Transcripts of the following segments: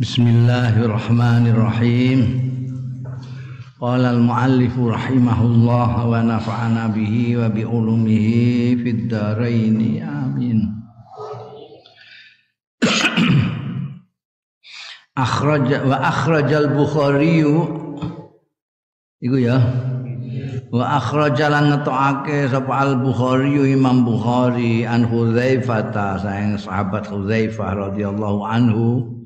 Bismillahirrahmanirrahim. Qala al-muallif rahimahullah wa nafa'ana bihi wa bi ulumihi fid dharain. Amin. akhraj wa akhrajal Bukhari iku ya. Wa akhrajalan ngetokake sapa Al Bukhari Imam Bukhari an Hudzaifah sayang sahabat Hudzaifah radhiyallahu anhu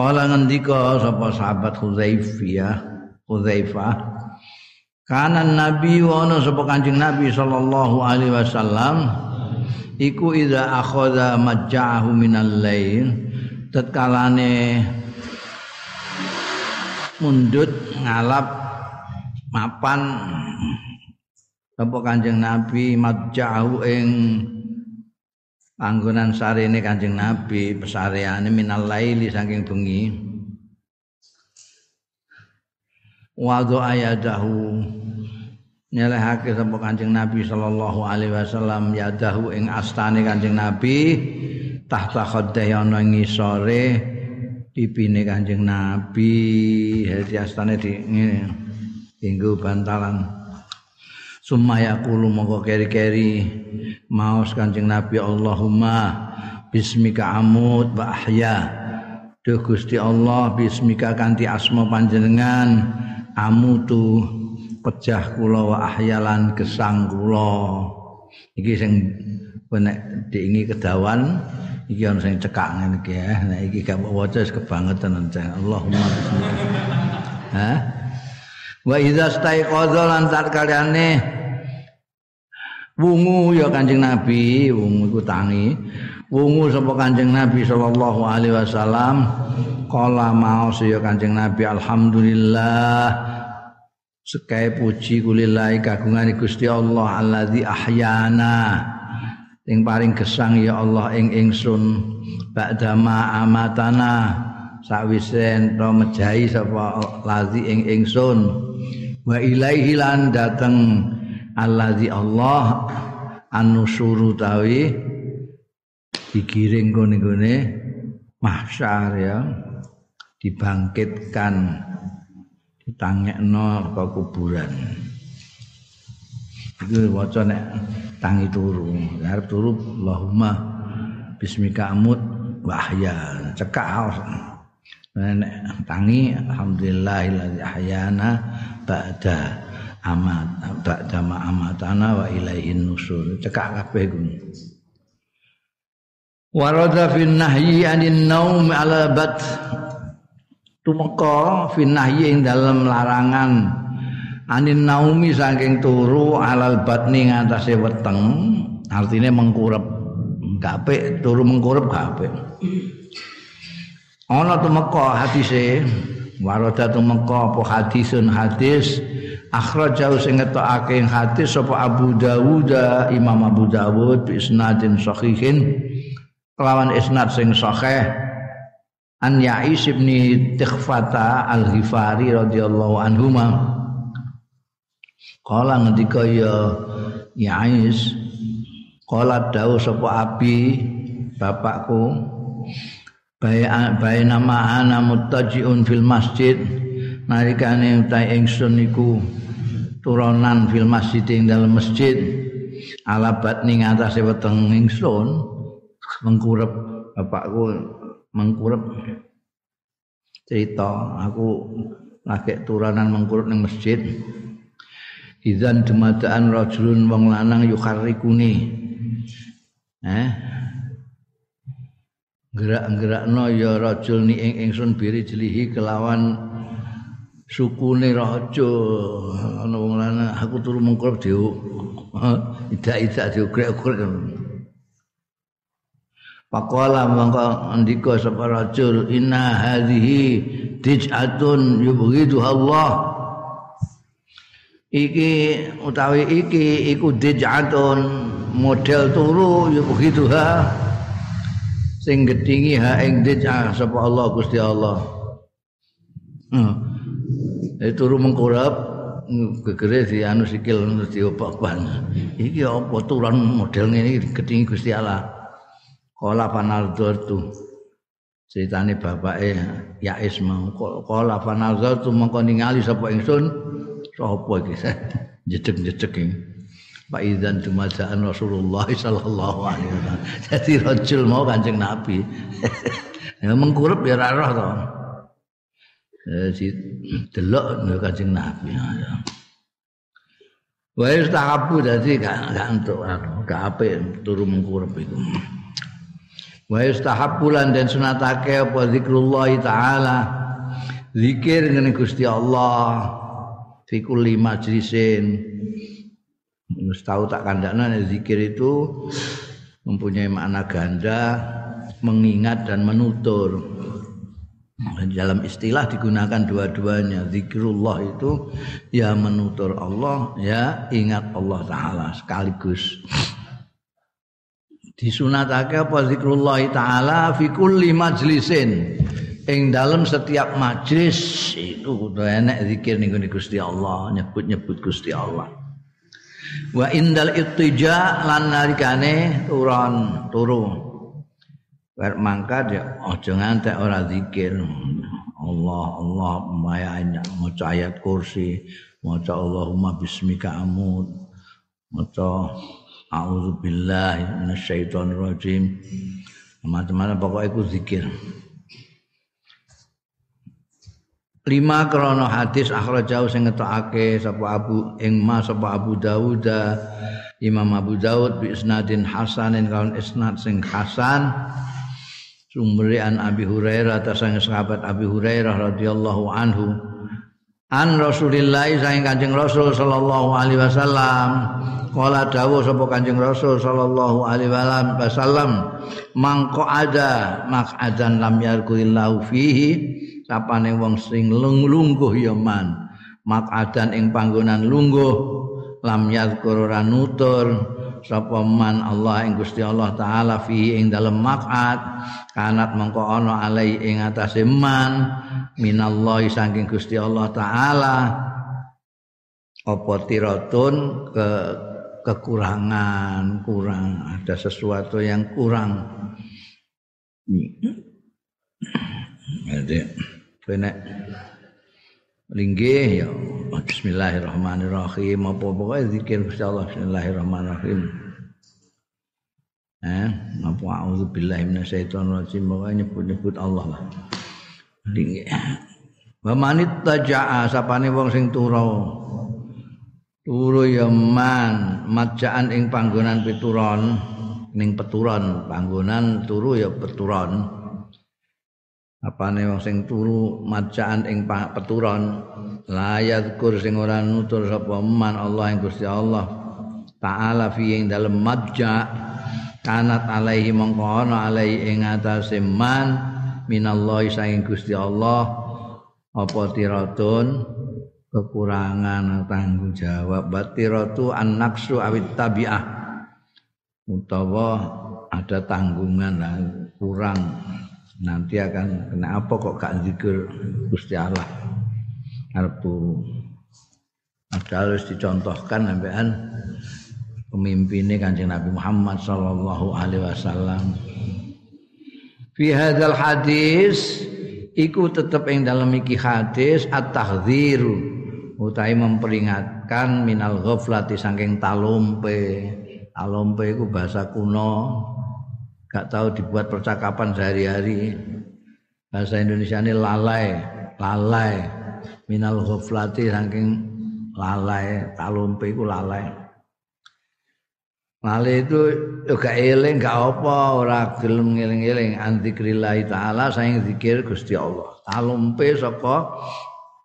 Kala ngendika sapa sahabat Hudzaifah, Hudzaifah. Kanan Nabi wa ana sapa Kanjeng Nabi sallallahu alaihi wasallam iku idza akhadha majja'ahu minal lail tetkalane mundut ngalap mapan sapa Kanjeng Nabi majja'ahu ing panggonan sarene Kanjeng Nabi pesareane minal laili saking bengi. Wadha ayadahu nyelehake sapa Kanjeng Nabi sallallahu alaihi wasallam yadahu ing astane Kanjeng Nabi tahta khaddai ana ngisore pipine Kanjeng Nabi dadi astane di ngene bantalan Sumaya kulu mongko keri-keri maos Kanjeng Nabi Allahumma bismika amut wa ahya. Duh Gusti Allah bismika kanthi asma panjenengan amutu pejah kula wa ahyalan gesang kula. Iki sing nek diingi kedawan iki ana sing cekak ngene iki ya. Nek iki gak waca wis kebangetan Allahumma bismika. Hah? Wa idza staiqadha lan tatkaliane wungu ya Kanjeng Nabi, wungu iku tangi. Wungu sapa Kanjeng Nabi sallallahu alaihi wasallam? Kala maos ya Kanjeng Nabi alhamdulillah sekai puji kulillahi kagungan Gusti Allah allazi ahyana. Ing paring gesang ya Allah ing ingsun ba'dama amatana. Sakwise ento mejahi sapa lazi ing ingsun. Wa ilaihi lan dateng allazi Allah anu suruh tawi digiring gone-gone mahsyar ya. Dibangkitkan ditangekno ke kuburan. Itu waca nek tangi turu arep turu Allahumma bismika amut wahya. Cekak nek tangi alhamdulillahilladzi ahyana ba'da amat ba'dama amatana wa ilaihin nusur cekak kabeh kuwi warada fin nahyi anin naum ala bat tumeka fin nahyi ing dalem larangan. Anin naumi saking turu alal batni ngatasé weteng. Artinya mengkurep. Gape turu mengkurep gape ana tumeka hadise. Warada tumeka apa hadisun hadis akhrajahu sing ngetokake hadis sapa Abu Dawud Imam Abu Dawud bi isnadin sahihin kelawan isnad sing sahih. An Ya'is bin Tikhfata Al-Ghifari radhiyallahu anhuma. Kala ngendika ya Ya'is Kala dawu sapa abi bapakku bae nama ana muttajiun fil masjid nalikane utahe ingsun niku turunan fil masjid ing dalam masjid. Alabat ning atase weteng ingsun mengkurep bapakku mengkurep cerita. Aku lagi turunan mengkurep ning masjid. Idzan dumadaan rajulun wong lanang yukharikuni eh? Gerak-gerakno ya rajul ni ing ingsun biri jelihi kelawan sukune raja ana wong lanang aku turu mengkurep diu idak-idak diugrek-ugrek Pakola mangka andika sapa rajul inna hadhihi dij'atun yubghidu Allah. Iki utawi iki iku dij'atun model turu yubghiduha. Sing gedhingi ha ing dij'ah sapa Allah Gusti Allah. Hmm. Turu mengkurap gegere di anu sikil diobak-oban. Iki apa turan model ngene gedhingi Gusti Allah. Kala panardor tu. ceritane bapake Yais mau qala fa nazartu mongko ningali sapa ingsun sapa iki jedeg-jedeg iki Pak Idan Jumajaan Rasulullah sallallahu alaihi wasallam. Jadi rajul mau Kanjeng Nabi. ya mengkurup ya roh to. Jadi delok Kanjeng Nabi. Wa istahabu dadi gak gak entuk gak apik turu mengkurup iku. Wa istahabu lan den sunatake apa zikrullah taala. Zikir ngene Gusti Allah fi kulli majlisin Wis tahu tak kandakna zikir itu mempunyai makna ganda, mengingat dan menutur. Dalam istilah digunakan dua-duanya. Zikrullah itu ya menutur Allah, ya ingat Allah taala sekaligus. Disunatake apa zikrullah taala fi kulli majlisin. Ing dalam setiap majlis itu kudu enek zikir ning Gusti Allah, nyebut-nyebut Gusti Allah wa indal ittija lan nalikane turun turu wer mangkat ya aja ngantek ora zikir. Allah Allah mayanya maca ayat kursi maca Allahumma bismika amud maca a'udzu billahi minasyaitonir rajim macam-macam pokoknya itu zikir. Lima krono hadis jauh sing ngetokake sapa Abu ing ma sapa Abu Dawud Imam Abu Dawud bi isnadin hasanin kawan isnad sing hasan sumri an Abi Hurairah tasang sahabat Abi Hurairah radhiyallahu anhu. An Rasulillah sang Kanjeng Rasul sallallahu alaihi wasallam. Kala dawuh sapa Kanjeng Rasul sallallahu alaihi wasallam mangko ada maq'adan lam yarkuillahu fihi. Sapane wong sing lungguh ya man. Makadan ing panggonan lungguh lam yazkur ora nutur sapa man Allah ing Gusti Allah taala fi ing dalem maq'ad kanat mengko ana alai ing atase man minallahi saking Gusti Allah taala apa tiratun ke kekurangan kurang ada sesuatu yang kurang. Jadi Benek linggih ya. Bismillahirrahmanirrahim. Apa pokoke zikir Gusti Allah? Bismillahirrahmanirrahim. Eh apa auzubillahi minasyaitonir rajim pokoke nyebut-nyebut Allah lah. Linggih. Wa manit taja'a sapane wong sing turu. Turu ya man majaan ing panggonan pituron ning peturon. Panggonan turu ya peturon apane wong sing turu macaan ing peturon. Layat kur sing ora nutur sapa man Allah ing Gusti Allah taala fi ing dalem majja kanat alaihi mongko ana alaihi ing atase man minallahi saking Gusti Allah. Apa tiratun kekurangan tanggung jawab. Batiratu an-naqsu awit tabi'ah. Utawa ada tanggungan kurang nanti akan kena apa kok gak zikir Gusti Allah. Arep turu harus dicontohkan sampean pemimpinnya kanjeng Nabi Muhammad sallallahu alaihi wasallam. Fi hadzal hadis iku tetep ing dalam iki hadis at-tahdzir utai memperingatkan minal ghaflati saking talumpe talumpe iku bahasa kuno gak tahu dibuat percakapan sehari-hari. Bahasa Indonesia ini lalai lalai. Minal ghaflati saking lalai talumpe iku lalai. Lalai itu gak eling gak apa ora gelem ngeling-eling. Anzikrillah taala saing zikir Gusti Allah. Talumpe saka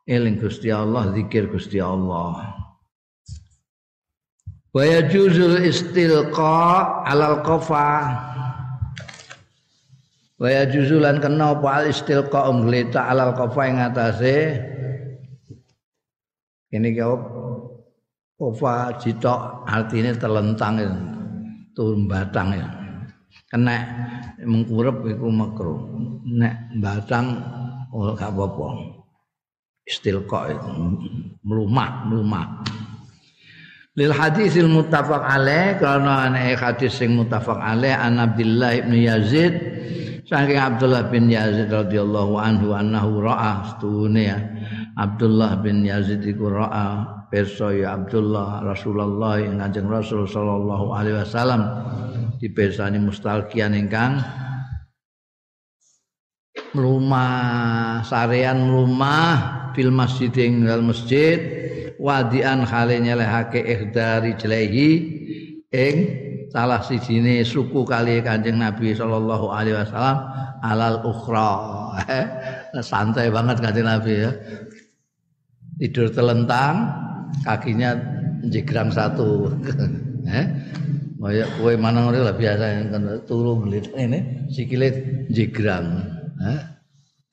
eling Gusti Allah zikir Gusti Allah. Wa yajuzul istilqa alal qafa wa juzulan kena apa al istilqa umgleta alal qafa ing atase? Ini kau kofa jitok artinya terlentang turun batang ya. Kena mengkurep iku makro nek batang oh gak apa-apa. Istilqa itu. Melumah melumah lil hadisil muttafaq alaih karena ana hadis sing muttafaq alaih an Abdullah Yazid saking Abdullah bin Yazid radhiyallahu anhu annahu ra'a stune ya. Abdullah bin Yazid iku ra'a pirsa ya Abdullah Rasulullah ing Kanjeng Rasul sallallahu alaihi wasallam. Dipirsani mustalkian ingkang rumah sarean rumah fil masjid ing masjid wadian khale nyelehake ihdari jelehi ing salah sijine suku kali Kanjeng Nabi sallallahu alaihi wasallam alal ukhra. Santai banget Kanjeng Nabi ya. Tidur telentang kakinya jigrang satu. Eh kowe mana ngono lah biasa kan turu nglit ini sikile jigrang eh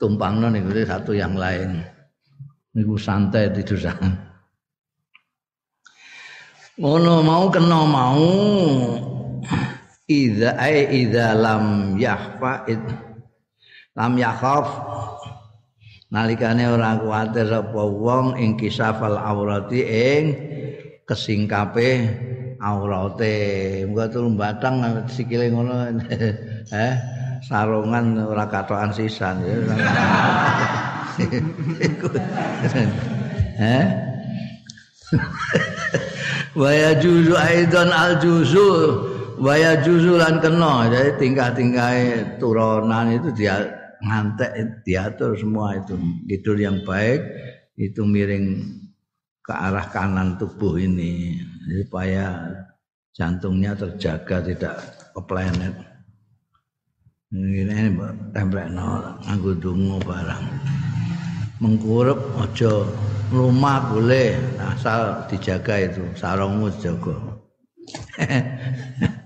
tumpangno niku satu yang lain. Niku santai tidur sana ngono mau kena mau idza ai idza lam yahfa lam yakhaf. Nalikane ora kuwatir sapa wong ing kisafal aurati ing kesingkape aurate muga turu batang sikile ngono eh sarungan ora katokan sisan. Ya eh? Waya juzu aidan al juzu waya juzu lan kena. Jadi tingkah-tingkah turunan itu dia ngantek diatur semua itu. Tidur yang baik itu miring ke arah kanan tubuh ini supaya jantungnya terjaga tidak ke planet. Ini ini templek no nganggo dungu barang. Mengkurup ojo rumah boleh asal dijaga itu sarungmu dijaga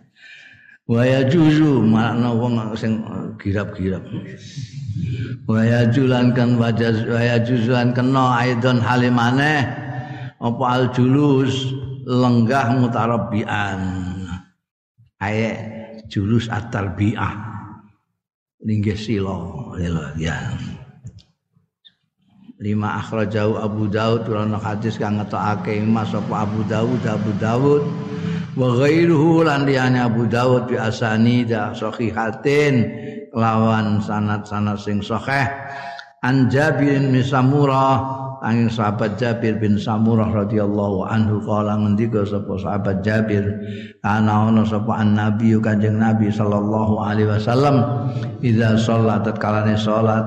waya juzu makna wong sing girap-girap. Waya julan kan wajah waya juzuan kena aidon halimane. Apa al julus? Lenggah mutarabbian ayat julus at-tarbiyah linggih sila ya. Lima akhrajahu Abu Daud ana hadis kang ngetokake Mas apa Abu Daud? Abu Daud wa ghairuhu lan liyane Abu Dawud bi asani da sahihatin lawan sanad-sanad sing sahih. An Jabir bin Samurah angin sahabat Jabir bin Samurah radhiyallahu anhu kala ngendika sapa sahabat Jabir ana ana sapa nabi kanjeng Nabi sallallahu alaihi wasallam idza shalat kalane salat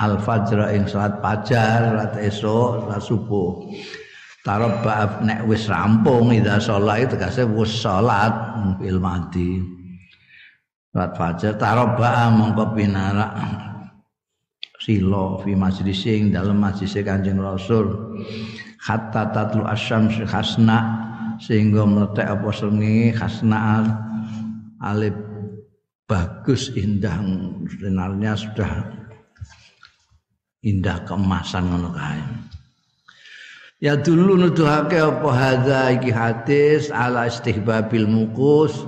al fajr ing salat fajar salat esuk salat subuh tarabba nek wis rampung ida salat itu tegese wis salat fil mati salat fajar tarabba mongko pinarak. Sila fi majlis sing dalem majlis Kanjeng Rasul. Hatta tatlu asyams khasna sehingga meletek apa srengenge khasna alif bagus indah sinarnya sudah indah keemasan ngono kae Ya dulu nuduhake apa hadza iki hadis ala istihbabil mukus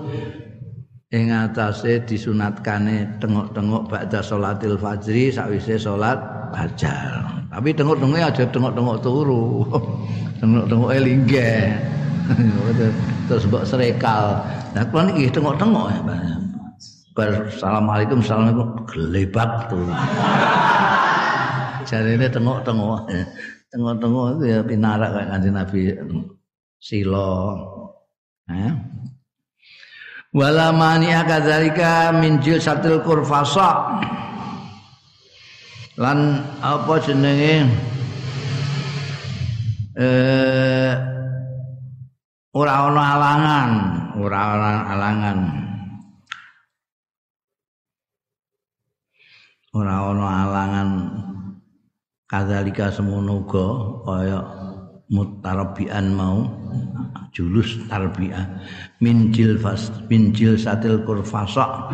ing atase disunatkane tengok-tengok ba'da salatil fajri sakwise salat fajar. Tapi tengok-tengok aja tengok-tengok turu. tengok-tengok linggih. Terus mbok serekal. Nah kuwi iki tengok-tengok ya, Bar assalamualaikum assalamualaikum gelebak tuh. Jarine tengok-tengok. Tengok-tengok itu ya pinarak kayak kanjeng Nabi silo eh? wala mani akadzalika min satil kurfasa. Lan apa jenenge? Eh ora ana alangan ora ana alangan. Ora ana alangan kadzalika semono uga kaya mutarabian mau julus tarbiyah min jilfas min jilsatil kurfasa.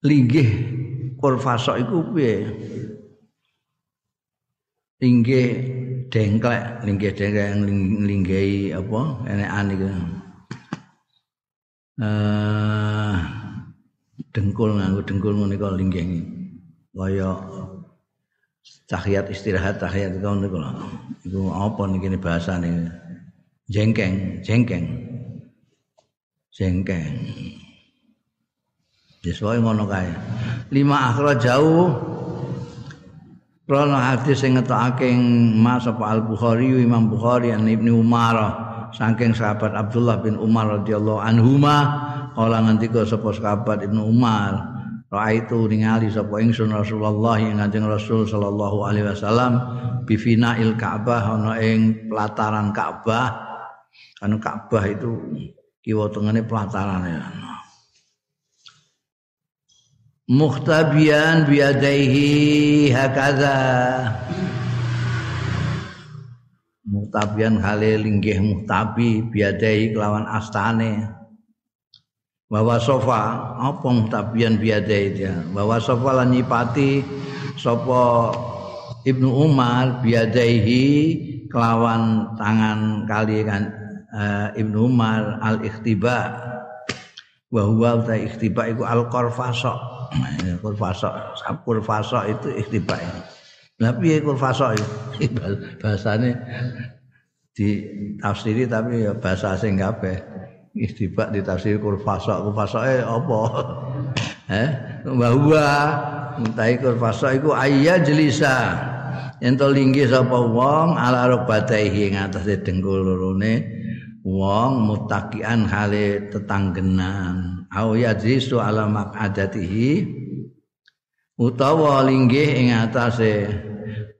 Linggih kurfasa iku piye? Linggih dengklek linggih dengklek linggihi apa enekan iku. Eh dengkul nganggo dengkul menika linggih kaya tahiyat istirahat tahiyat itu niku lho. Iku apa niki bahasane? Jengkeng jengkeng. Jengkeng. Diswae ngono kae. Lima akhra jauh. Krono hadis sing ngetokake Mas apa Al Bukhari Imam Bukhari an Ibnu Umar saking sahabat Abdullah bin Umar radhiyallahu anhuma kala ngendika sapa sahabat Ibnu Umar Ra'aitu ningali sapa ingsun Rasulullah yang Kanjeng Rasul sallallahu alaihi wasallam il Ka'bah ana ing pelataran Ka'bah. Anu Ka'bah itu kiwa tengene pelataran ya. muhtabian biadaihi hakaza muhtabian hale linggih muhtabi biadaihi kelawan astane bahwa sofa. Apa muhtabian biadaihi dia? Bahwa sofa lan nyipati sapa Ibnu Umar biadaihi kelawan tangan kali kan uh, Ibnu Umar al ikhtiba wa huwa ta ikhtiba iku al qarfasa fasok kul fasok itu ikhtiba lah piye itu? Bahasane di tafsiri tapi ya bahasa asing kabeh ikhtiba di tafsir kul fasok kul fasoke apa? Eh bahwa entai kul fasok iku ayya jelisa ento linggih sapa wong ala rukbataihi ing atase dengkul lorone wong mutakian hale tetanggenan. Au yajlisu ala maq'adatihi utawa linggih ing atase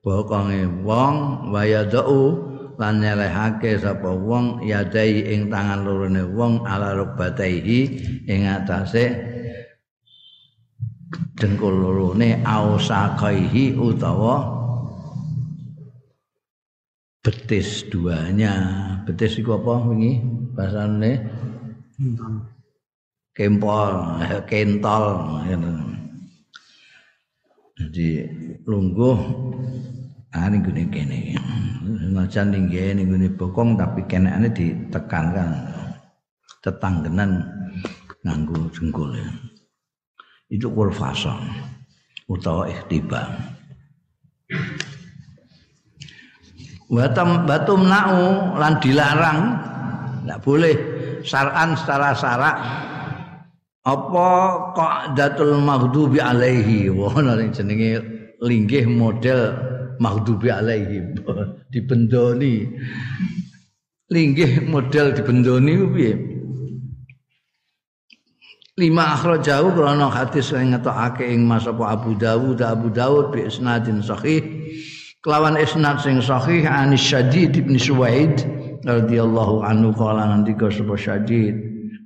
bokonge wong wayadau lan nyelehake sapa wong yadai ing tangan lorone wong ala rukbataihi ing atase dengkul lorone au sakaihi utawa betis duanya. Betis iku apa wingi bahasane? Kempol kentol jadi lungguh ah gini gini senajan tinggi ini gini bokong tapi kenekane ditekankan. Tetanggenan nganggo jengkul itu kurfasa utawa ikhtiba. Batum batum nau lan dilarang. Tidak boleh saran secara sarak apa kok datul maghdubi alaihi? Wono jenenge linggih model maghdubi alaihi dibendoni. Linggih model dibendoni piye? Lima akhrajahu krana hadis sing ngetokake ing Mas Abu Dawud. Abu Dawud bi isnadin sahih. Kelawan isnad sing sahih Anis Syadid bin Suwaid radhiyallahu anhu kala ngendika sapa Syadid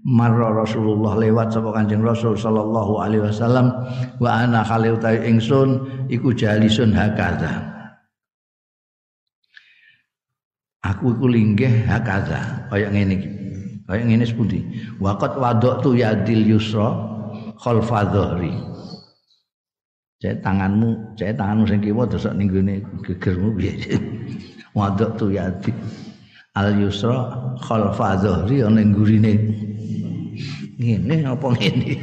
marra Rasulullah lewat sapa Kanjeng Rasul sallallahu alaihi wasallam wa ana khali utawi ingsun iku jalisun hakadha aku iku linggih hakadha kaya ngene iki. Kaya ngene sepundi? Waqat wadatu yadil yusra khalfa dhahri. Cek tanganmu, cek tanganmu sing kiwa dosok ning gone gegermu piye. Wadatu yadi al yusra khalfa dhahri ana ning gurine. Ngene apa ngene?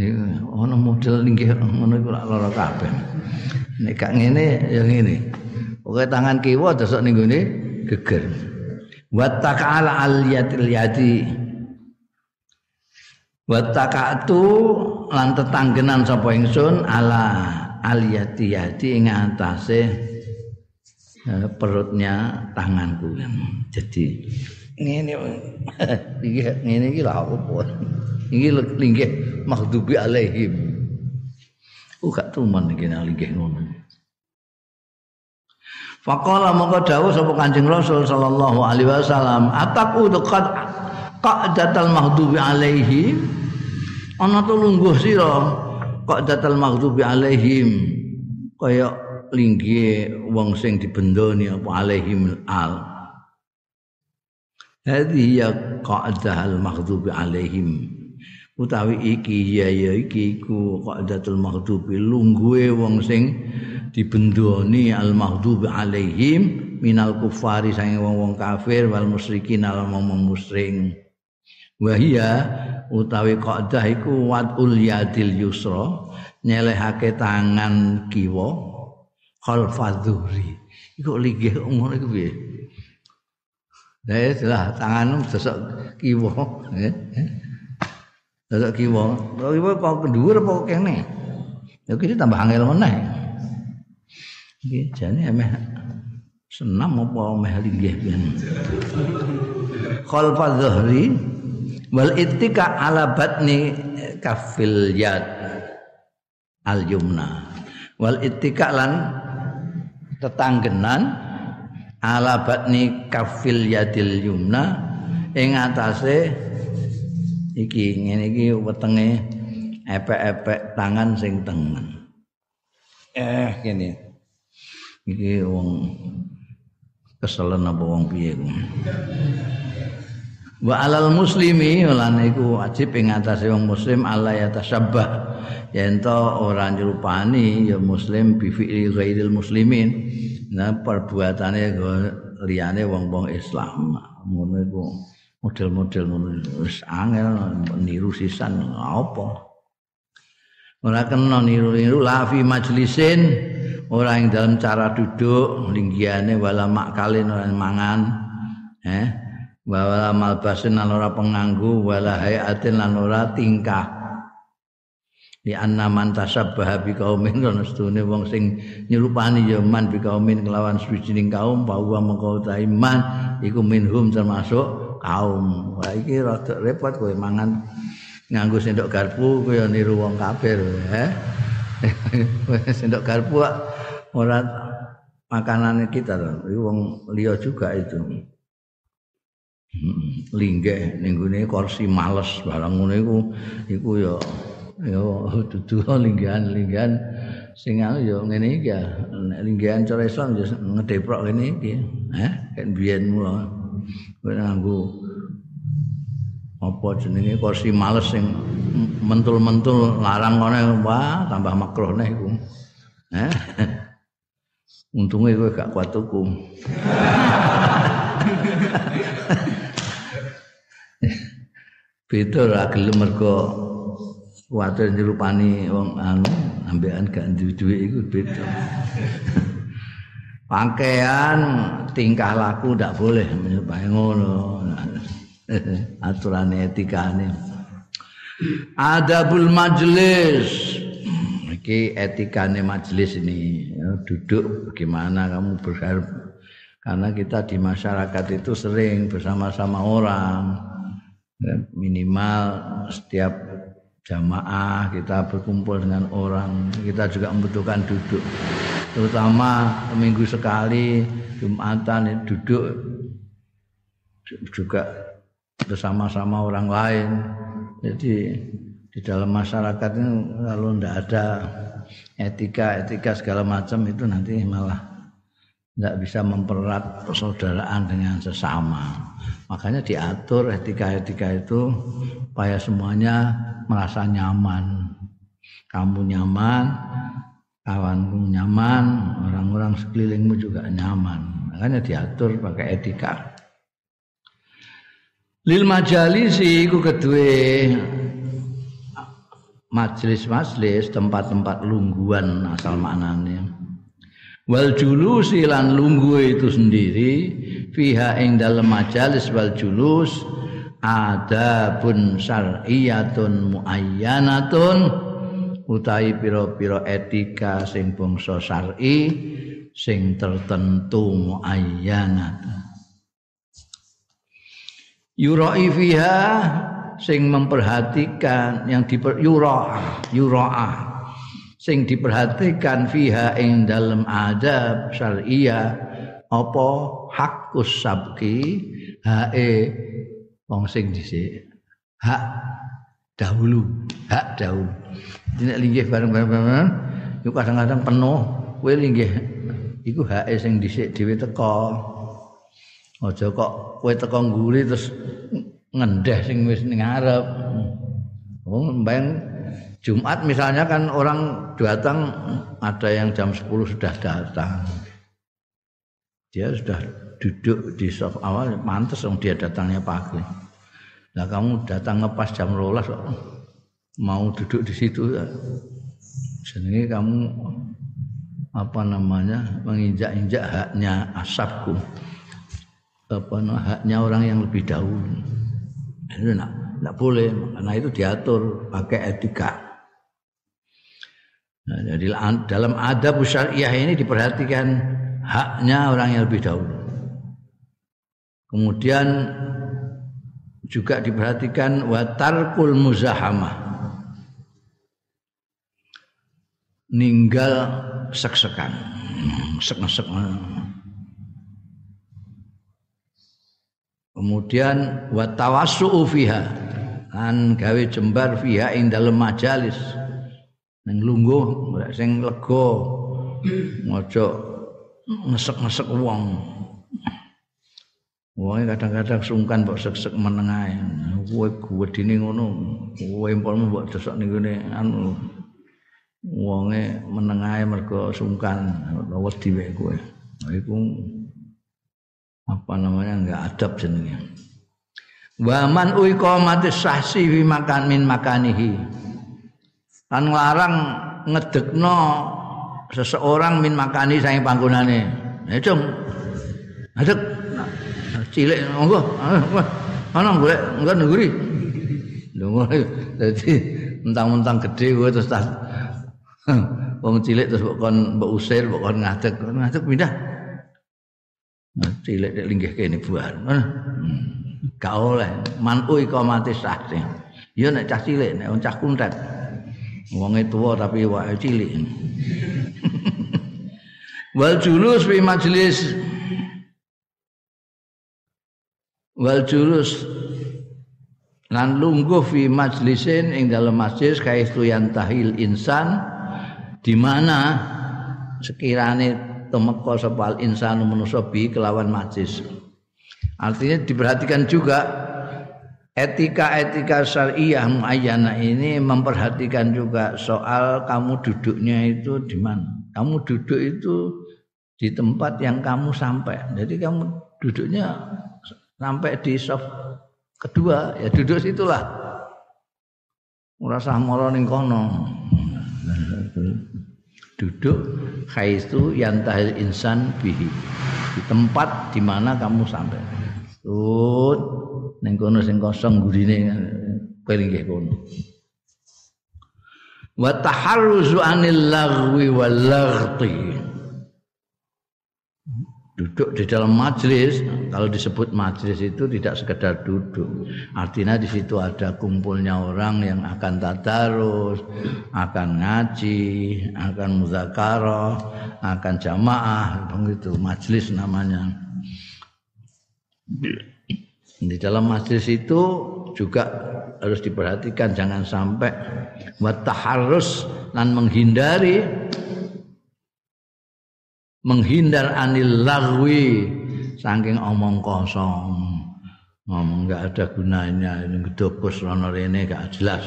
Eh ana model linggih ngono iku lara kabeh. Nek gak ngene ya ngene pokoke tangan kiwa desok ning gone geger. Wa ta'ala al yatil yadi wa ta'atu lan tetanggenan sapa ingsun ala al yati yadi ing atase eh, perutnya tanganku. Jadi ngene iki ngene iki lha opo iki linggih maghdubi alaihim. Oh gak tuman iki nang linggih ngono Faqala mongko dawuh sapa Kanjeng Rasul sallallahu alaihi wasallam ataku qad qadatal maghdubi alaihi. Ana to lungguh sira qadatal maghdubi alaihim. Kaya linggih wong sing dibendoni apa alaihim al. Hadi ya qa'dahal maghdubi alaihim. Utawi iki ya ya iki ku qa'datul maghdubi. Lungguhe wong sing dibendoni al maghdubi alaihim minal kufari sange wong-wong kafir wal musyrikin al wong musyrik. Wahia utawi qa'dah iku wadul yadil yusra nyelehake tangan kiwa khalfadhuri. Iku linggih ngono iku piye? Ya lah tanganmu sesok kiwa. Sesok kiwa. Kiwa kok kendhuwur apa kene? Ya iki tambah angel meneh. Iki jane emeh senam apa meh linggih pian. Khalfa dhahri wal ittika ala batni kafil yad al yumna wal ittika lan tetanggenan ala batni kafil yadil yumna. Ing atase iki ngene iki wetenge epek-epek tangan sing tengen. Eh kene iki wong keselen apa wong piye wa alal muslimi lan iku wajib ing atase wong muslim ala ya tasabbah yen to ora nyerupani ya muslim bi fi'li ghairil muslimin. Nah perbuatane liyane wong-wong Islam. Ngono iku model-model ngono. Wis angel niru sisan apa? Ora kena niru-niru la fi majlisin ora ing dalam cara duduk linggiane wala makalin ora mangan eh? Wala malbasin lan ora penganggu wala hayatin lan ora tingkah. Di anna man tasabbaha bi qaumin kana stune wong sing nyerupani ya man bi qaumin kelawan suwijining kaum bahwa mengko ta iman iku minhum termasuk kaum. Wah iki rada repot kowe mangan nganggo sendok garpu kaya niru wong kafir eh sendok garpu ora makanan kita to wong liya juga itu. Linggih ning gone kursi males. Barang ngono iku iku ya ya dudu linggihan-linggihan. Sing anu ya ngene iki ya nek linggihan cara Islam ya ngedeprok ngene iki. Eh kan biyen mula nganggo apa jenenge kursi males sing mentul-mentul larang ngene wah tambah makruh neh iku. Eh untungnya gue gak kuat tuku beda ora gelem mergo kuwatir nyerupani wong anu ambekan gak duwe iku beda. Pakaian tingkah laku ndak boleh menyerupai ngono aturan etikane adabul majlis. Iki etikane majelis ini. Ya, duduk bagaimana kamu berharap? Karena kita di masyarakat itu sering bersama-sama orang. Ya, minimal setiap jamaah kita berkumpul dengan orang. Kita juga membutuhkan duduk. Terutama minggu sekali jumatan duduk. Juga bersama-sama orang lain. Jadi di dalam masyarakat ini kalau tidak ada etika etika segala macam itu nanti malah tidak bisa mempererat persaudaraan dengan sesama. Makanya diatur etika-etika itu supaya semuanya merasa nyaman. Kamu nyaman kawanmu nyaman orang-orang sekelilingmu juga nyaman. Makanya diatur pakai etika lil majalisi iku kedue majelis-majelis tempat-tempat lungguan asal maknanya wal julusi lan lunggu itu sendiri fiha ing dalam majalis wal julus adabun syar'iyatun muayyanatun utahi pira-pira etika sing bangsa syar'i sing tertentu muayyanatun yurai fiha sing memperhatikan yang diper yuraah yuraah sing diperhatikan fiha ing dalam adab syariah apa hakus sabki hae wong sing dhisik hak dahulu hak dahulu. Nek linggih bareng-bareng iku kadang-kadang penuh kowe linggih iku hae sing dhisik dhewe teko aja kok kowe teko ngguri terus ngendeh sing wis ning ngarep. Oh, mbeng Jumat misalnya kan orang datang ada yang jam 10 sudah datang. Dia sudah duduk di sof awal mantas dong dia datangnya pagi. Nah kamu datang ngepas jam rolas mau duduk di situ ya. Kamu apa namanya menginjak-injak haknya asapku. Apa no, haknya orang yang lebih dahulu. Itu enggak, enggak boleh karena itu diatur pakai etika. Nah, jadi dalam adab syariah ini diperhatikan haknya orang yang lebih dahulu. Kemudian juga diperhatikan watarkul muzahamah. Ninggal sek-sekan. Sek-sek. Kemudian watawassu fiha lan gawe jembar fiha ing dalem majalis. Ning lungguh sing lega. Ngojo ngesek-ngesek wong. Wong kadang-kadang sungkan mbok sek-sek menengae. Kowe gedine ngono, kowe empolmu mbok desok ning ngene anu. Wonge menengae mergo sungkan, wedi wae kowe. Iku apa namanya enggak adab jenenge. Wa man uiqamatis sahsi fi makan min makanihi. Kan nglarang ngedekno seseorang min makani sange panggonane. Cung. Adek cilik monggo. Ana golek enggak ngguri. Lho dadi mentang-mentang gede kowe terus wong cilik terus kok kon mbok usir, kok kon ngadeg, ngadeg pindah. Nah, cilik linggih kene buah. Gak oleh manu iqamati sahih. Ya nek cah cilik nek cah kuntet. Wonge tuwa tapi wae cilik. Wal julus fi majlis wal julus lan lungguh fi majlisin ing dalam masjid kaitu tahil insan di mana sekirane temeka sepal insan manusa bi kelawan majlis artinya diperhatikan juga etika-etika syariah muayyana ini memperhatikan juga soal kamu duduknya itu di mana. Kamu duduk itu di tempat yang kamu sampai. Jadi kamu duduknya sampai di soft kedua ya duduk situlah. Merasa moro ning kono duduk khaitu yantahil insan bihi. Di tempat di mana kamu sampai. Tut ning kono sing kosong gurine keling kono. Wa taharruzu anil lagwi wal laghti duduk di dalam majelis kalau disebut majelis itu tidak sekedar duduk. Artinya di situ ada kumpulnya orang yang akan tadarus akan ngaji akan muzakarah akan jamaah begitu majelis namanya. Di dalam majelis itu juga harus diperhatikan jangan sampai buat taharus dan menghindari menghindar anil lagwi. Saking omong kosong. Ngomong nggak ada gunanya. Ini gedopus rono rene gak jelas.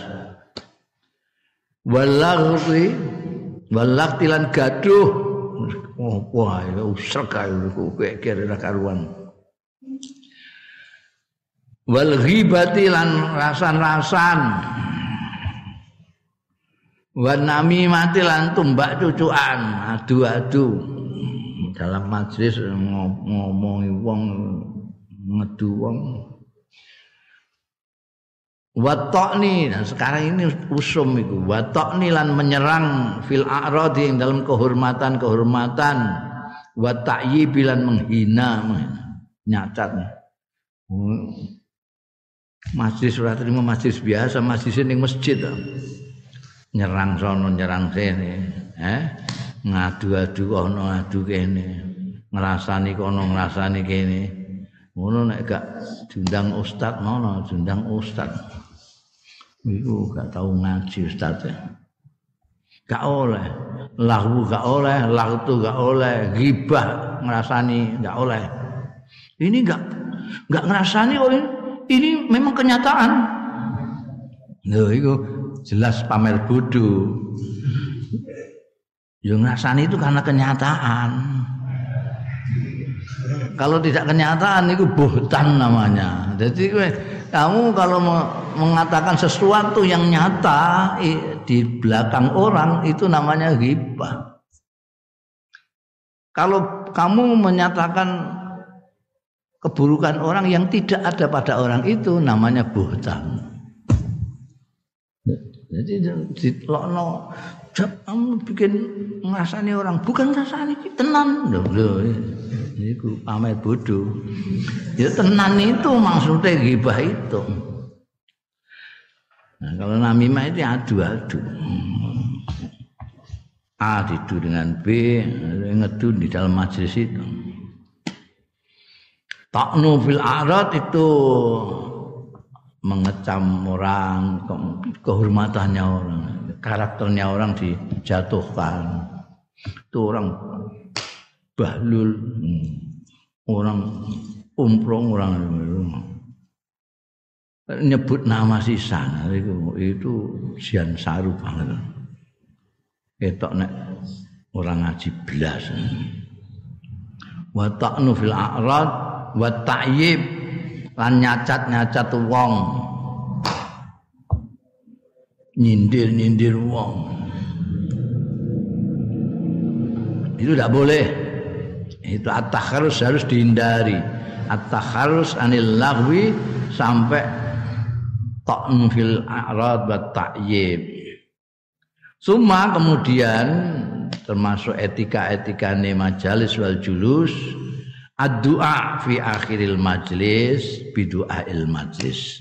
Walagwi walaktilan gaduh. Oh, wah itu usrek ayo kayak kira karuan. Wal ghibati lan rasan-rasan. Wa namimati lan tumbak cucuan adu-adu dalam majlis ngomongi wong ngedu wong. Watokni nah sekarang ini usum itu watokni lan menyerang fil a'radi yang dalam kehormatan kehormatan watakyi bilan menghina, nyacat. Masjid surat terima masjid biasa masjid ini masjid. Nyerang sono nyerang sini eh ngadu-adu kono ngadu kene ngrasani kono ngrasani kene. Ngono nek gak diundang ustaz mono diundang ustaz iku gak tau ngaji ustaz ya. gak oleh lahu gak oleh lahu gak oleh gibah ngrasani gak oleh. Ini gak gak ngrasani kok ini, ini memang kenyataan. Lho iku jelas pamer bodoh Ya ngrasani itu karena kenyataan. Kalau tidak kenyataan itu buhtan namanya. Jadi kamu kalau mengatakan sesuatu yang nyata di belakang orang itu namanya ghibah. Kalau kamu menyatakan keburukan orang yang tidak ada pada orang itu namanya buhtan. Jadi dilokno kamu bikin ngasani orang. Bukan ngasani tenan. Lho itu pamer bodoh ya tenan itu maksudnya gibah itu. Nah, kalau namimah itu adu-adu. A didu dengan B ngedu di dalam majelis itu. Taknu fil arat itu mengecam orang kehormatannya orang karakternya orang dijatuhkan. Itu orang bahlul hmm. orang umprong orang nyebut nama sisan itu itu sian saru banget. Ketok nek orang ngaji belas. Wa ta'nu fil a'rad wa ta'yib lan nyacat-nyacat wong nyindir-nyindir wong. Itu tidak boleh. Itu at-takharus harus dihindari. At-takharus anil lagwi sampai ta'nu fil a'rad wa ta'yib. Suma kemudian termasuk etika-etika ne majalis wal julus ad-du'a fi akhiril majlis il majlis.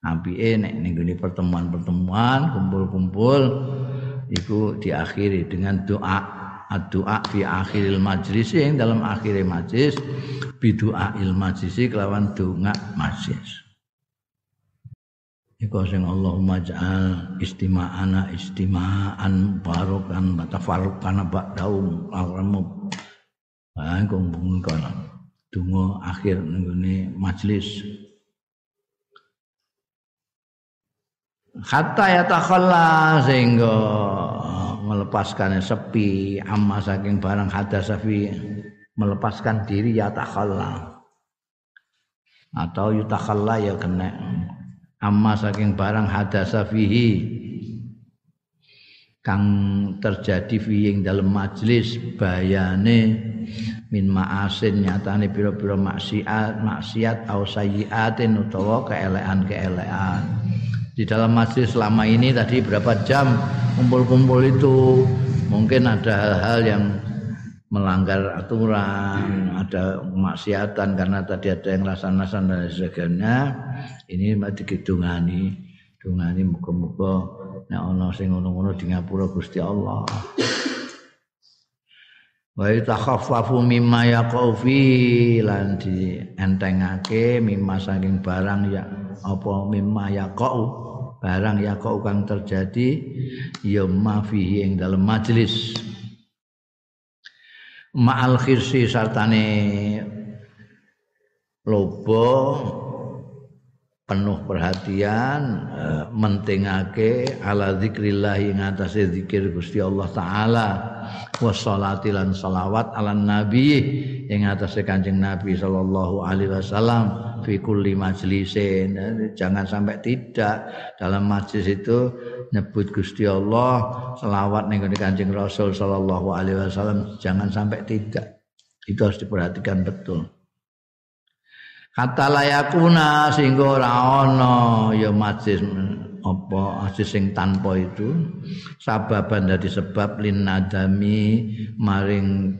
Apike nek ning pertemuan-pertemuan, kumpul-kumpul itu diakhiri dengan doa ad-du'a fi akhiril majlis yang dalam akhir majlis il majlis kelawan doa majlis. Iku sing Allahumma ja'al istima'ana istima'an barokan batafarukan ba'daum awramu. Ah kong bungun akhir nenggone majelis. Hatta ya takhalla sehingga melepaskan sepi amma saking barang hadasafi melepaskan diri ya takhalla atau yutakhalla ya kena. Amma saking barang hadasa fihi kang terjadi fi ing dalam majlis bayane min ma'asin nyatane pira-pira maksiat maksiat au sayyiatin utawa keelekan-keelekan di dalam majlis selama ini tadi berapa jam kumpul-kumpul itu mungkin ada hal-hal yang melanggar aturan, ada kemaksiatan karena tadi ada yang lasan-lasan dan sebagainya. Ini mati kidungani, dungani muka-muka nek ana sing ngono-ngono di ngapura Gusti Allah. Wa takhaffafu mimma yaqau fi lan di entengake mimma saking barang ya apa mimma yaqau barang yaqau kang terjadi ya ma fihi ing dalam majelis. Ma'al khirsi sartane lobo penuh perhatian uh, mentingake ala zikrillah ing atase zikir Gusti Allah taala wassalati lan salawat ala nabi ing atase Kanjeng Nabi sallallahu alaihi wasallam fi kulli majlisin. Jangan sampai tidak dalam majlis itu nyebut Gusti Allah selawat ning Kanjeng Rasul sallallahu alaihi wasallam jangan sampai tidak. Itu harus diperhatikan betul. Kata layakuna sehingga ora ana ya majlis apa majlis sing tanpa itu sababan dari sebab lin nadami maring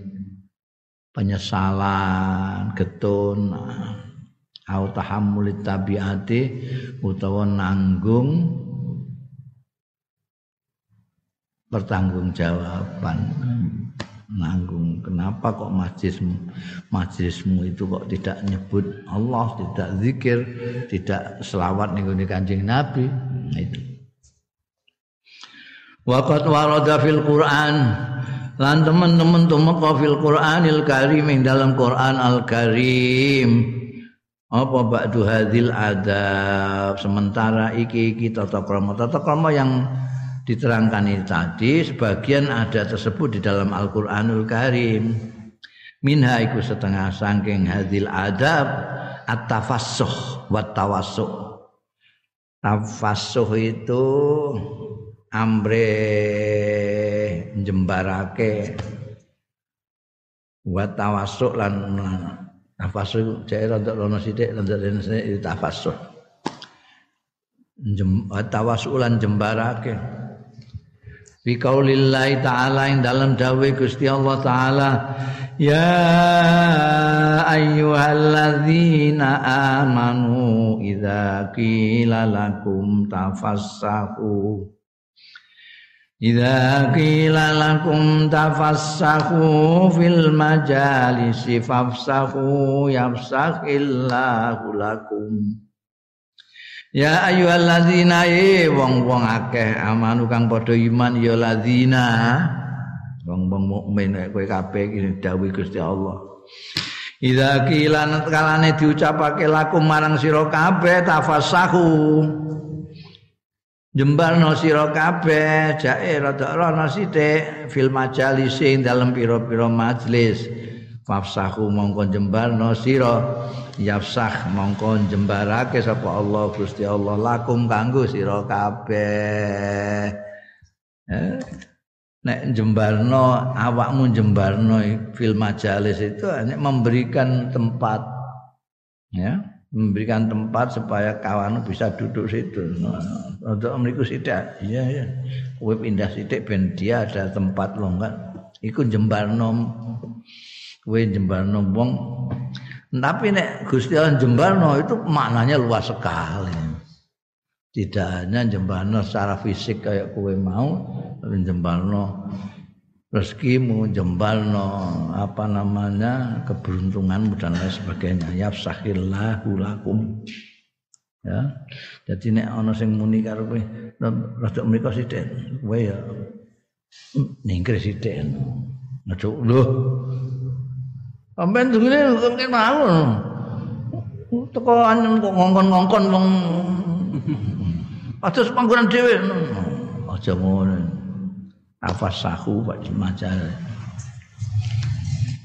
penyesalan getun au tahammulit tabiati utawa nanggung pertanggungjawaban nanggung. Kenapa kok majlismu majlismu itu kok tidak nyebut Allah tidak zikir tidak selawat ning Kanjeng Nabi? Nah, itu. Waqat warada fil Quran. Lan teman-teman tumeka fil Quranil Karim ing dalam Quran Al Karim apa ba'du hadil adab? Sementara iki iki tata krama. Tata krama yang diterangkan ini tadi sebagian ada tersebut di dalam Al-Qur'anul Karim minha iku setengah saking hadil adab at-tafassuh wa tawassuh tafassuh itu ambre jembarake wa tawassuh lan Tafasul cek rada rono sithik rada rene tafasul. Jem, tawasulan jembarake. Fi qaulillahi ta'ala ing dalam dawuh Gusti Allah taala Ya ayyuhalladzina amanu idza qila lakum tafassahu. Idza qila lakum tafassahu fil majalisi fafsahu yafsahillahu lakum Ya ayyuhalladzina e wong-wong akeh amanu kang padha iman ya ladzina wong-wong mukmin kowe kabeh iki dawuh Gusti Allah. Idza qila kalane diucapake lakum marang sira kabeh tafassahu. Jembarno sira kabeh jae rada ana sithik fil majalis ing dalem pira-pira majelis fafsahu mongko jembarno sira yafsah mongko jembarake sapa Allah Gusti Allah lakum kanggo sira kabeh eh, nek jembarno awakmu jembarno fil majalis itu hanya memberikan tempat ya memberikan tempat supaya kawan bisa duduk situ. Nah, untuk mriku sithik. Iya ya. Kowe pindah sithik ben dia ada tempat lo enggak. Iku jembarno kowe jembarno wong. Tapi nek Gusti Allah jembarno itu maknanya luas sekali. Tidak hanya jembarno secara fisik kayak kowe mau, jembarno rezekimu jembalno apa namanya keberuntunganmu dan lain sebagainya ya sahillahu lakum ya jadi nek ana sing muni karo kowe rada mriko sithik kowe ya ningkir sithik aja lho sampean dungene kok mau teko anyem kok ngongkon-ngongkon wong. Atus panggonan dhewe. Aja ngono afasahu wa macal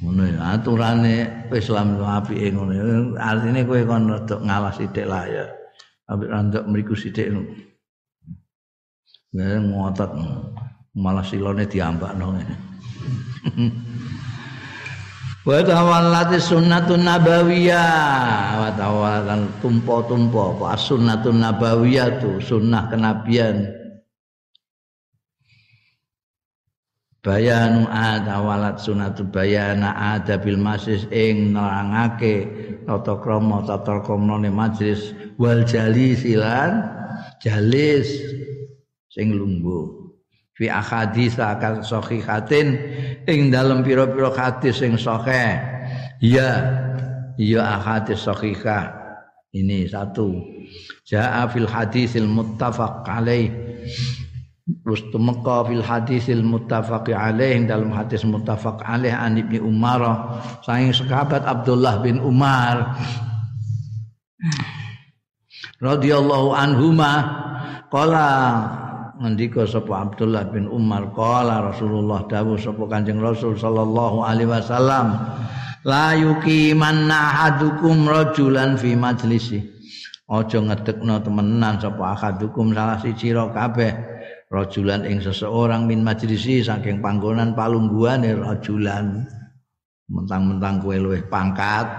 ngono ya aturane Islam ku apike ngono. Artine kowe kon rada ngalah sithik lah ya. Ambek randok mriku sithik. Ya ngotot malah silone diambakno. ngene wa tawallati sunnatun nabawiyah wa tawallan tumpo-tumpo apa sunnatun nabawiyah tu sunnah kenabian. Bayanu ada walat sunatu bayana ada bil masis ing nerangake tata krama tata kramane majlis wal jalis ilan jalis sing lungguh fi ahadits akan sahihatin ing dalam pira-pira hadis sing sahih. Ya ya ahadits sahihah. Ini satu. Jaa fil hadisil muttafaq alaih. Terus tumeka fil hadisil muttafaq alaih. Dalam hadis muttafaq alaih an Ibnu Umar. Saking sahabat Abdullah bin Umar. Radhiyallahu anhuma. Qala ngendika sapa Abdullah bin Umar qala Rasulullah dawuh sapa Kanjeng Rasul sallallahu alaihi wasallam la yuqimanna ahadukum rajulan fi majlisi. Aja ngedekno temenan sapa ahadukum salah siji kabeh rajulan ing seseorang min majlisi saking panggonan palungguane rajulan. Mentang-mentang kowe luwih pangkat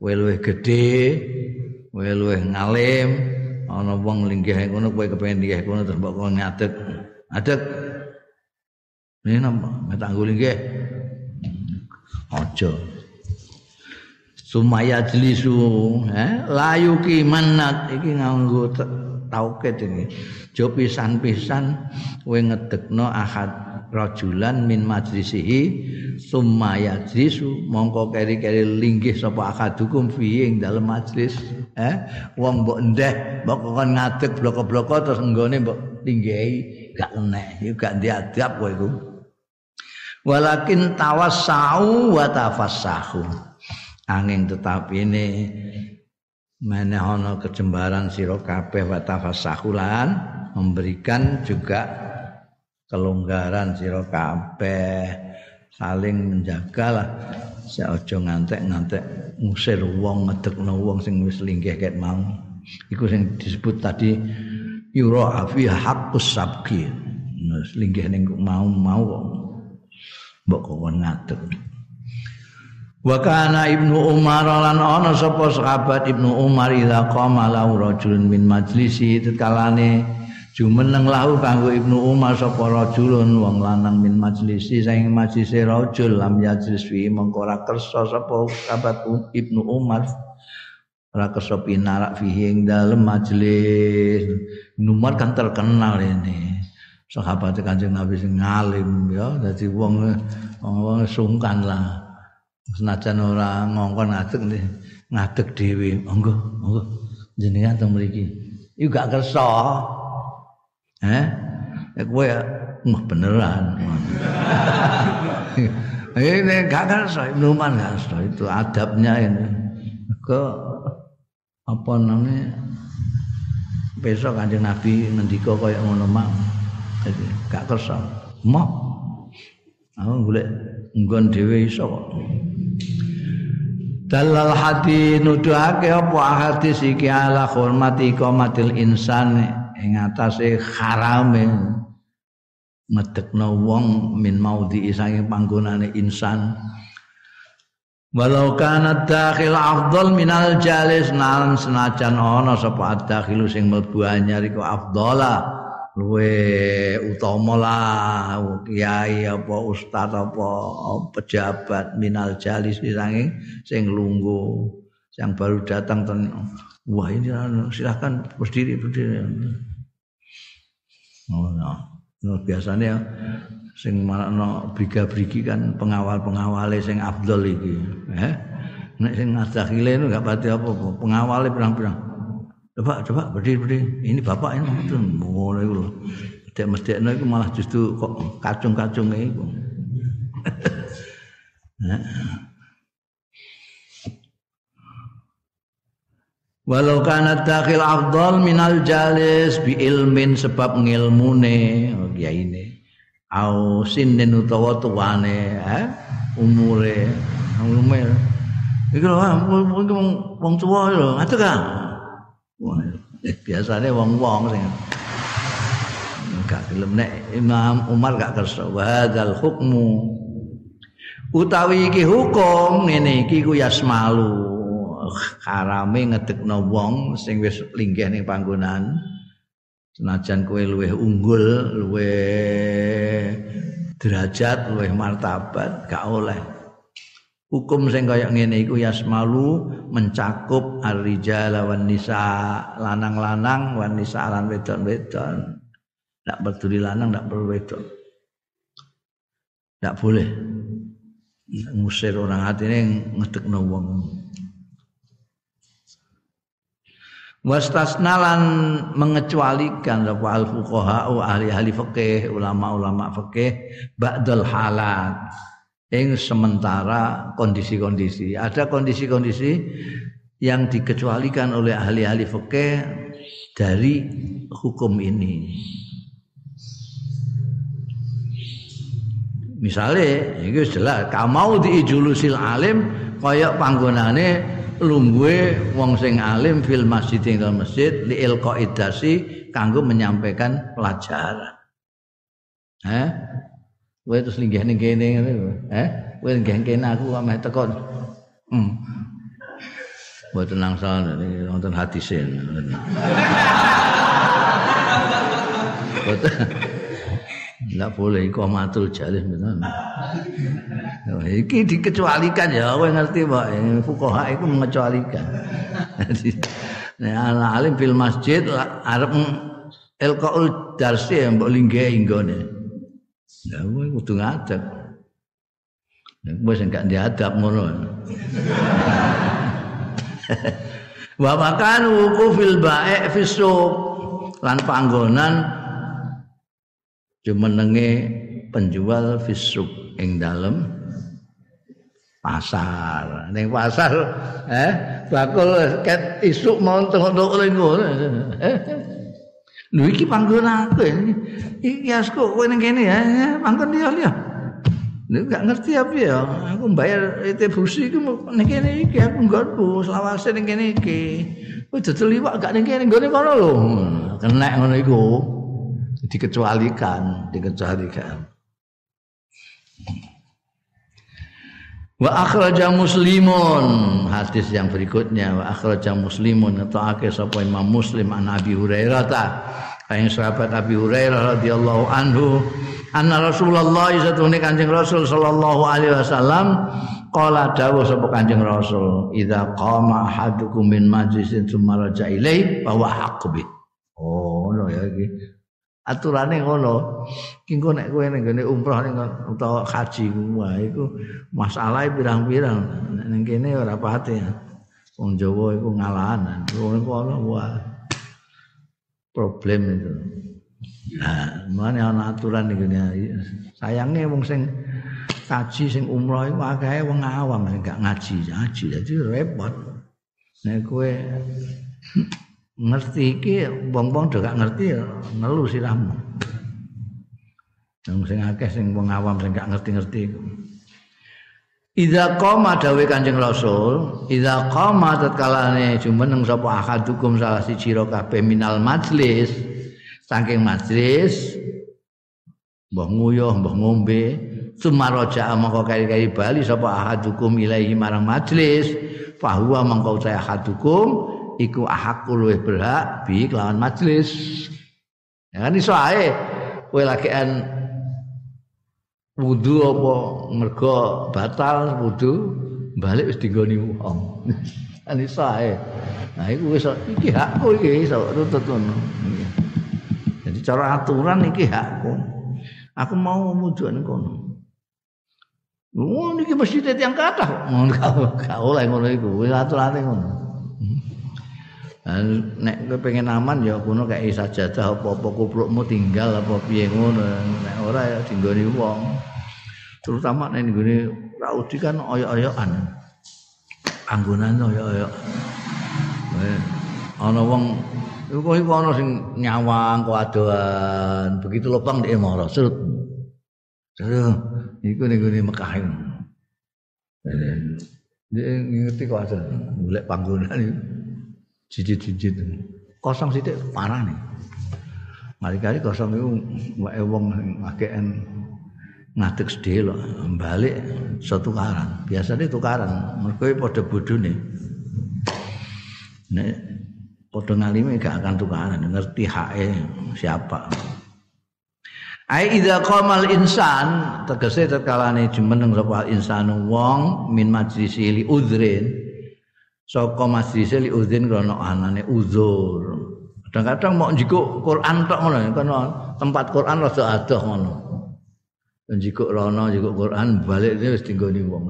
kowe luwih gedhe kowe luwih ngalim ana wong linggih ngono kowe kepengin linggih ngono terus mbok ngadeg. Adeg ini napa metanggu linggih aja. Sumaya jlisu eh layuki manat iki nganggo tauket iki jo pisan-pisan kowe ngedekno ahad rajulan min majlisihi summa yajlisu mongko keri-keri linggih sapa akadukum fi ing dalem majlis eh? Wong mbok ndeh mbok kon ngadeg bloko-bloko terus nggone mbok linggihi gak enek iku gak diadab kowe iku. Walakin tawassau wa tafassahu. Angin tetapi ini mana ana kejembaran sira kabeh wa tafassahulan memberikan juga kelonggaran sira kabeh. Saling menjagalah. Seojo ngantek-ngantek ngusir wong ngedekno wong sing wis linggih ket mau. Iku sing disebut tadi yura afi haqqus sabki linggih ning mau mau mbok kok ngadeg. Wa kana Ibnu Umar lan ana sapa sahabat Ibnu Umar ila qama lahu rajulun min majlisi tetkalane jumeneng lahu kanggo Ibnu Umar sapa rajulun wong lanang min majlisi saing majlise rajul lam yajlis fi mengko ora kersa sapa sahabat Ibnu Umar. Ora kersa pinarak fihi ing dalem majlis. Ibnu Umar kan terkenal ini. Sahabat Kanjeng Nabi sing ngalim ya. Dadi wong wong sungkan lah. Senajan ora ngongkon ngadeg ngadeg dhewe. Monggo monggo. Jenengan teng mriki. Iku gak kersa eh kowe mah beneran. Ini gak kersa Ibnu Umar gak kersa itu adabnya ini. Ke apa namanya besok kanjeng Nabi ngendika kaya ngono mak. Gak kersa. Mau aku golek nggon dhewe iso kok. Dalal hati nuduhake apa? Hadis iki ala hormati qomatil insan ing atase harame medekno wong min maudhi saking panggonane insan. Walau kana dakhil afdal minal jalis nalan senajan ana sapa dakhilu sing mlebu anyar iku afdala. Luwe utama lah kiai apa ustaz apa pejabat minal jalis sanging sing lunggu yang baru datang ten wah ini silahkan berdiri berdiri oh no. no biasanya sing no briga-brigi kan pengawal-pengawale sing afdol iki. Eh? Nek sing ngadakhile itu gak pati apa-apa pengawale pirang-pirang. Coba coba berdiri berdiri. Ini bapak ini itu mulai itu tidak mesti itu malah justru kok kacung-kacung itu Walau kana dakhil afdal minal jalis bi ilmin sebab ngilmune oh ini au sinin utawa tuane eh umure. Umure iki lho wong tuwa lho ngatek kan biasanya wong-wong sing gak gelem nek Imam Umar gak kersa. Wadzal hukmu. Utawi iki hukum ngene iki ku yasmalu harame ngedekno wong sing wis linggih ning panggonan senajan kowe luwih unggul luwih derajat luwih martabat gak oleh Hukum sing kaya ngene iku yasmalu mencakup ar-rijal wan nisa, lanang-lanang wan nisa lan wedon-wedon. Ndak peduli lanang, ndak perlu wedon. Ndak boleh ngusir orang hati ini ngedekno wong. Wastasnalan mengecualikan sapa al fuqaha ahli ahli fikih ulama-ulama fikih ba'dal halat ing sementara kondisi-kondisi. Ada kondisi-kondisi yang dikecualikan oleh ahli-ahli fikih dari hukum ini. Misalnya, ini jelas, kamau diijulusil alim, kaya panggonane lungguhe wong sing alim fil masjid ing masjid li ilqaidasi kanggo menyampaikan pelajaran. Eh? Kowe terus linggih ning kene ngene Eh? Kowe linggih kene aku kok meh teko. Hmm. Mboten nangsal niki wonten hadise. Mboten. Enggak boleh iku matul jalis betul. Oh, iki dikecualikan ya, kowe ngerti Pak. Fuqaha itu mengecualikan. Nah, alim fil masjid arep ilqaul darsi mbok linggih inggone. Ya kowe kudu ngadeg. Ya kowe sing gak diadab ngono. Wa makan wuqufil ba'i fi lan panggonan jumenenge penjual fisuk ing dalem pasar. Ning pasar eh bakul ket isuk mau tengok-tengok ngono. Lho iki panggon aku. Iki asku kowe ning kene ya, panggon dia liya. Lho gak ngerti apa ya. Aku bayar retribusi iku ning kene iki aku nggonku selawase ning kene iki. Kowe dodol liwak gak ning kene nggone kono lho. Kenek ngono iku. Dikecualikan, dikecualikan. Wa akhraja Muslimun hadis yang berikutnya. Wa akhraja Muslimun ngetokake sapa Imam Muslim an Abi Hurairah ta. Kayak sahabat Abi Hurairah radhiyallahu anhu anna Rasulullah satune Kanjeng Rasul sallallahu alaihi wasallam qala dawuh sapa Kanjeng Rasul idza qama ahadukum min majlisin tsumma raja ilai bahwa haqbi oh no ya iki aturane ngono. Ki engko nek kowe ning gone umroh ning utawa haji wah iku masalahe pirang-pirang. Ning kene ora pati. Wong Jawa iku ngalahan. Wong kono wah problem itu. Nah, mana ana aturan ning gone sayange wong sing kaji sing umroh iku akeh wong awam gak ngaji, ngaji dadi repot. Nek kowe ngerti iki wong-wong gak ngerti ya ngelu sirahmu. Yang sing akeh sing wong awam sing gak ngerti-ngerti iku. Idza qama dawe Kanjeng Rasul, idza qama tatkalane jumeneng sapa ahadukum salah siji ro kabeh minal majlis, saking majlis mbah nguyuh mbah ngombe sumaraja mongko kari-kari bali sapa ahadukum ilaihi marang majlis, fahuwa mongko saya ahadukum iku ahakku luwih berhak bi kelawan majelis. Ya kan iso ae kowe lagian wudu apa mergo batal wudu balik wis dinggoni wong. Kan iso ae. Nah iku wis iki hakku iki iso tutut ngono. Jadi cara aturan iki hakku. Aku mau mujuk ning kono. Oh niki masjid yang kathah. Ngono gak oleh ngono iku. Wis aturane ngono. Nek kowe pengen aman ya kuno kayak sajadah apa-apa kuplukmu tinggal apa piye ngono. Nek ora ya dinggoni wong. Terutama nek nggone Raudi kan oyok-oyokan anggonan oyok-oyok ana wong iku iku ana sing nyawang kuadoan begitu lubang dia marah serut serut iku ning gone Mekah dia ngerti kok ada golek panggonan itu jijit-jijit kosong sithik parah nih. Kali-kali kosong itu wae wong akehen ngadeg loh balik satu karan biasanya tukaran mereka pada bodoh nih nek pada ngalimi gak akan tukaran ngerti hae siapa. Ai idza qamal insan tegese tetkalane jumeneng sapa insan wong min majlisi li udhrin saka majlis li udzin krana anane uzur. Kadang-kadang mau njikuk Quran tok ngono kono tempat Quran rada adoh ngono. Njikuk rono njikuk Quran balik wis dinggoni wong.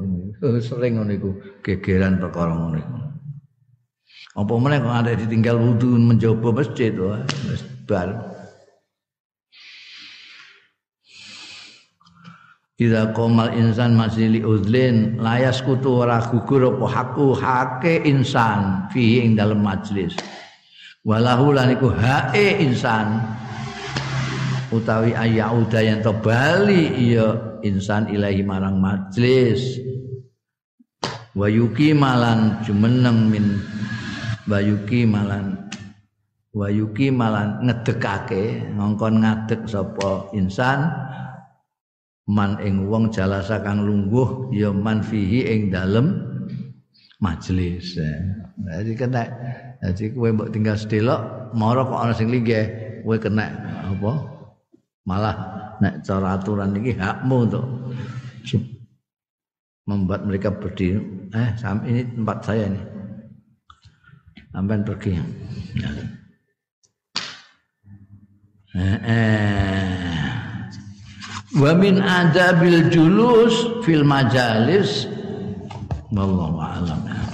Sering ngono iku gegeran perkara ngono iku. Apa meneh kok ada ditinggal wudu mencoba masjid wis bar. Ida komal insan masih li udlin layas kutu ora gugur apa haku hake insan fi ing dalam majlis. Walahu lan iku hae insan utawi ayauda yang to bali iya insan ilahi marang majlis. Wayuki malan jumeneng min wayuki malan wayuki malan ngedekake ngongkon ngadek sapa insan man ing wong jalasa kang lungguh ya man fihi ing dalem majelis. Jadi kena jadi kowe mbok tinggal sedelok mara kok ana sing linggih kowe kena apa? Malah nek cara aturan iki hakmu untuk membuat mereka berdiri. Eh, ini tempat saya ini. Sampai pergi. Eh, eh wa min adabil julus fil majalis. Wallahu a'lam